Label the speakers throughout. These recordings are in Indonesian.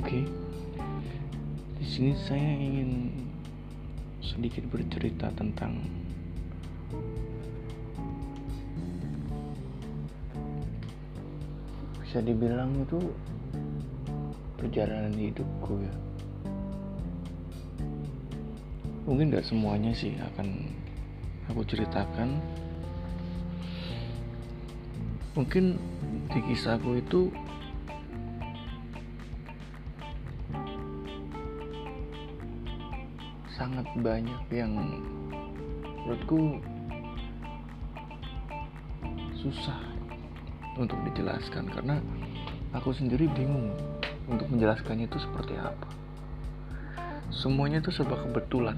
Speaker 1: Oke. Di sini saya ingin sedikit bercerita tentang bisa dibilang itu perjalanan hidupku ya. Mungkin gak semuanya sih akan aku ceritakan. Mungkin di kisahku itu sangat banyak yang menurutku susah untuk dijelaskan karena aku sendiri bingung untuk menjelaskannya itu seperti apa. Semuanya itu serba kebetulan.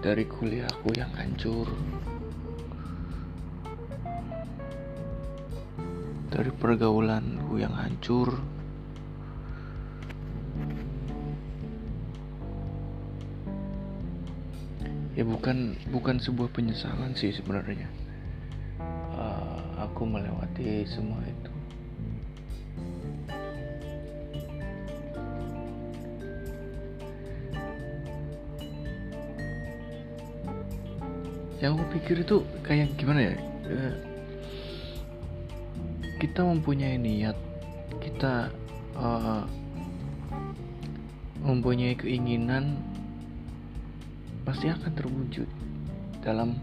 Speaker 1: Dari kuliahku yang hancur, dari pergaulanku yang hancur, ya bukan bukan sebuah penyesalan sih sebenarnya. Uh, aku melewati semua itu. Yang aku pikir itu kayak gimana ya? Uh, kita mempunyai niat kita uh, mempunyai keinginan pasti akan terwujud dalam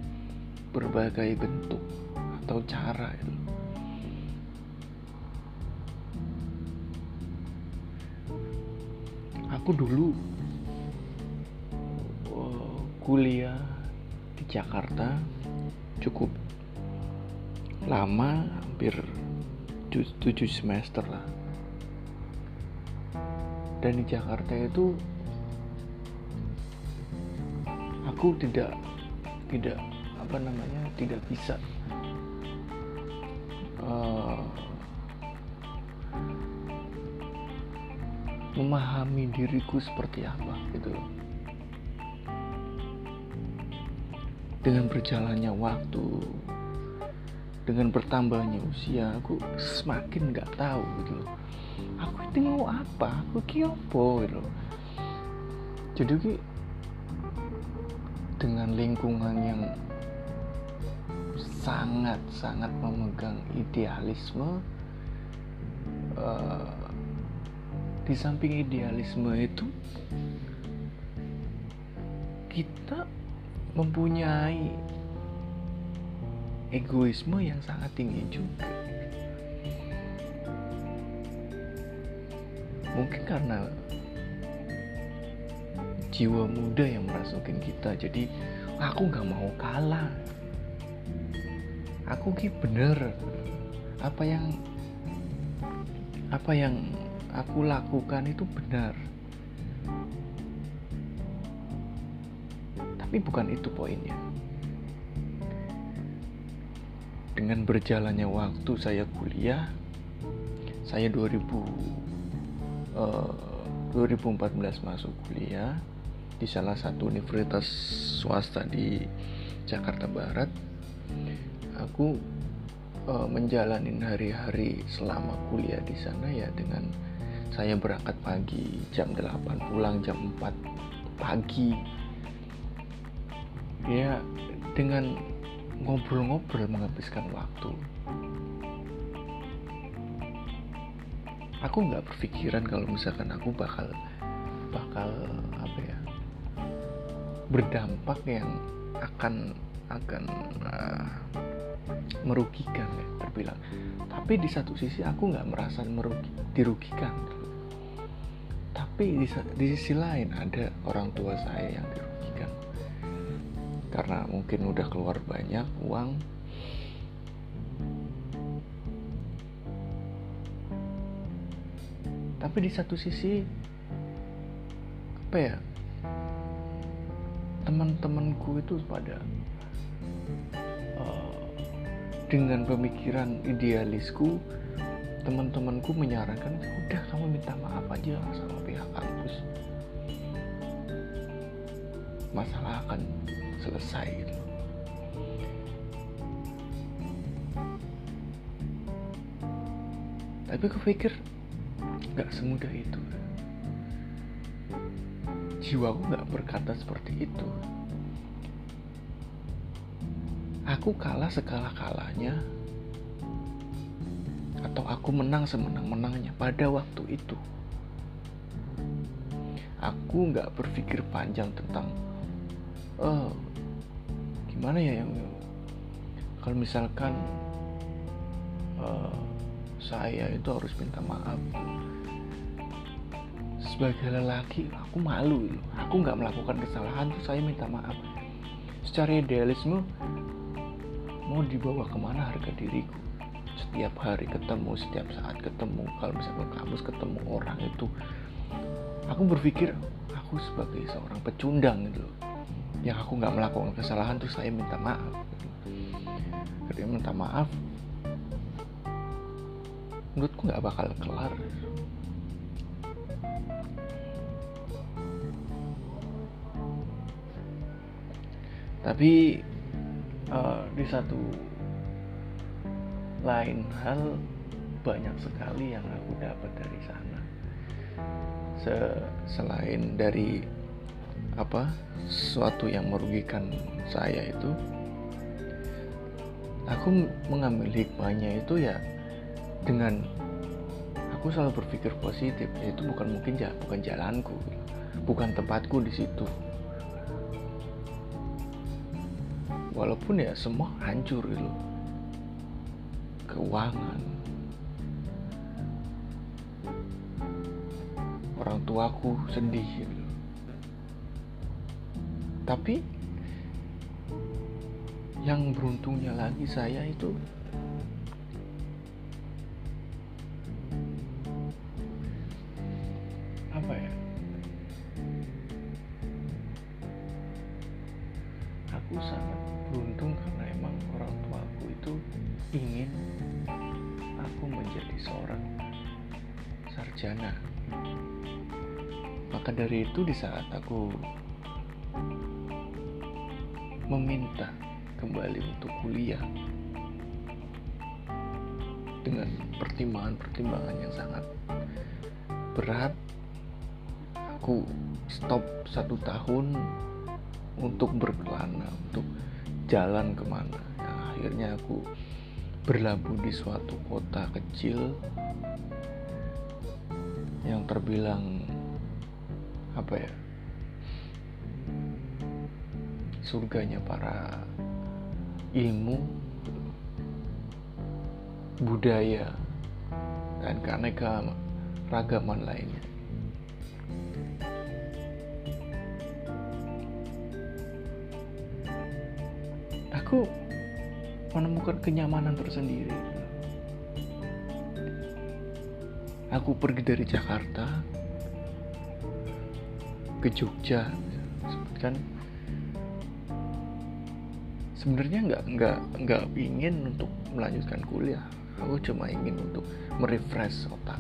Speaker 1: berbagai bentuk atau cara itu. Aku dulu uh, kuliah di Jakarta cukup lama, hampir 7 semester lah. Dan di Jakarta itu aku tidak tidak apa namanya tidak bisa. Uh, memahami diriku seperti apa gitu dengan berjalannya waktu dengan bertambahnya usia aku semakin nggak tahu gitu aku itu apa? Aku kiopo gitu loh. Jadi dengan lingkungan yang sangat-sangat memegang idealisme uh, di samping idealisme itu kita mempunyai egoisme yang sangat tinggi juga. Mungkin karena jiwa muda yang merasukin kita. Jadi aku nggak mau kalah. Aku ki bener. Apa yang apa yang aku lakukan itu benar. Tapi bukan itu poinnya. Dengan berjalannya waktu saya kuliah saya 2000 uh, 2014 masuk kuliah di salah satu universitas swasta di Jakarta Barat aku uh, menjalani hari-hari selama kuliah di sana ya dengan saya berangkat pagi jam 8 pulang jam 4 pagi. Ya dengan ngobrol-ngobrol menghabiskan waktu. Aku nggak berpikiran kalau misalkan aku bakal bakal berdampak yang akan akan uh, merugikan ya terbilang. Tapi di satu sisi aku nggak merasa merugi, dirugikan. Tapi di, di sisi lain ada orang tua saya yang dirugikan. Karena mungkin udah keluar banyak uang. Tapi di satu sisi apa ya teman-temanku itu pada uh, dengan pemikiran idealisku teman-temanku menyarankan udah kamu minta maaf aja sama pihak kampus. Masalah akan selesai. Gitu tapi aku pikir nggak semudah itu jiwaku nggak berkata seperti itu. Aku kalah sekala kalanya atau aku menang semenang-menangnya pada waktu itu. Aku nggak berpikir panjang tentang oh gimana ya yang kalau misalkan uh, saya itu harus minta maaf sebagai lelaki aku malu loh aku nggak melakukan kesalahan tuh saya minta maaf. Secara idealisme mau dibawa ke mana harga diriku? Setiap hari ketemu setiap saat ketemu kalau misalkan kamu ketemu orang itu aku berpikir aku sebagai seorang pecundang gitu yang aku nggak melakukan kesalahan tuh saya minta maaf. Ketika minta maaf menurutku nggak bakal kelar tapi uh, di satu lain hal banyak sekali yang aku dapat dari sana. Se selain dari apa sesuatu yang merugikan saya itu aku mengambil hikmahnya itu ya dengan aku selalu berpikir positif. Itu bukan mungkin ya bukan jalanku bukan tempatku di situ walaupun ya semua hancur gitu. Keuangan. Orang tuaku sedih gitu. Tapi yang beruntungnya lagi saya itu maka dari itu di saat aku meminta kembali untuk kuliah dengan pertimbangan-pertimbangan yang sangat berat aku stop satu tahun untuk berkelana untuk jalan ke mana. Nah, akhirnya aku berlabuh di suatu kota kecil yang terbilang apa ya? Surganya para ilmu budaya dan keanekaragaman ragaman lainnya. Aku menemukan kenyamanan tersendiri. Aku pergi dari Jakarta ke Jogja kan? Sebenarnya nggak nggak nggak ingin untuk melanjutkan kuliah. Aku cuma ingin untuk merefresh otak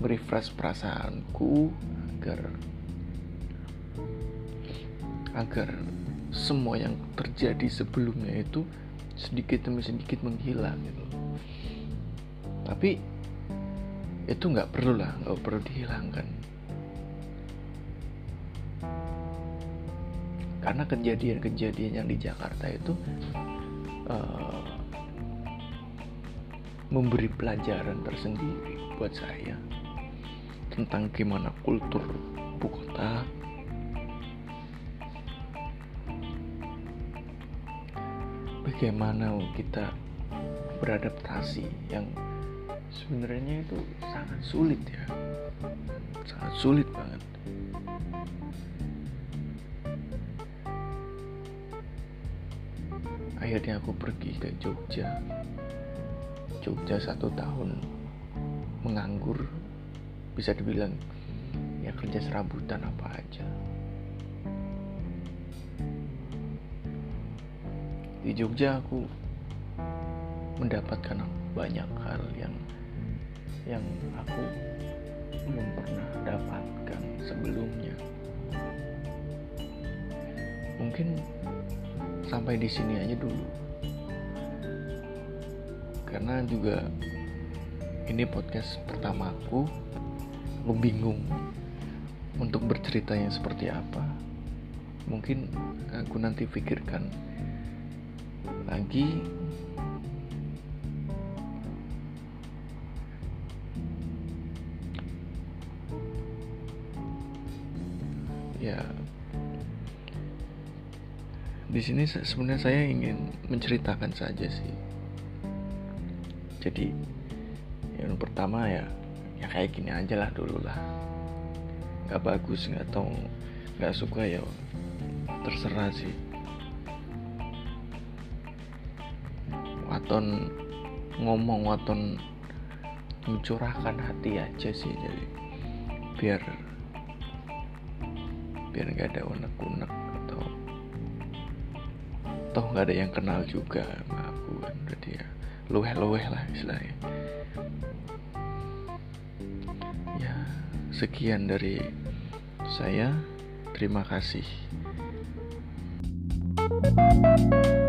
Speaker 1: merefresh perasaanku agar agar semua yang terjadi sebelumnya itu sedikit demi sedikit menghilang gitu. Tapi itu nggak perlu lah nggak perlu dihilangkan karena kejadian-kejadian yang di Jakarta itu uh, memberi pelajaran tersendiri buat saya tentang gimana kultur ibu kota. Bagaimana kita beradaptasi yang sebenarnya itu sangat sulit ya. Sangat sulit banget akhirnya aku pergi ke Jogja. Jogja satu tahun menganggur bisa dibilang ya kerja serabutan apa aja. Di Jogja aku mendapatkan banyak hal yang yang aku belum pernah dapatkan sebelumnya. Mungkin sampai di sini aja dulu. Karena juga ini podcast pertamaku aku bingung untuk berceritanya seperti apa. Mungkin aku nanti pikirkan lagi. Ya di sini sebenarnya saya ingin menceritakan saja sih. Jadi yang pertama ya ya kayak gini aja lah dulu lah. Nggak bagus nggak tahu nggak suka ya terserah sih. Waton ngomong waton mencurahkan hati aja sih jadi biar biar nggak ada unek-unek toh nggak ada yang kenal juga sama aku. Kan jadi ya luweh-luweh lah istilahnya. Ya sekian dari saya. Terima kasih. thank you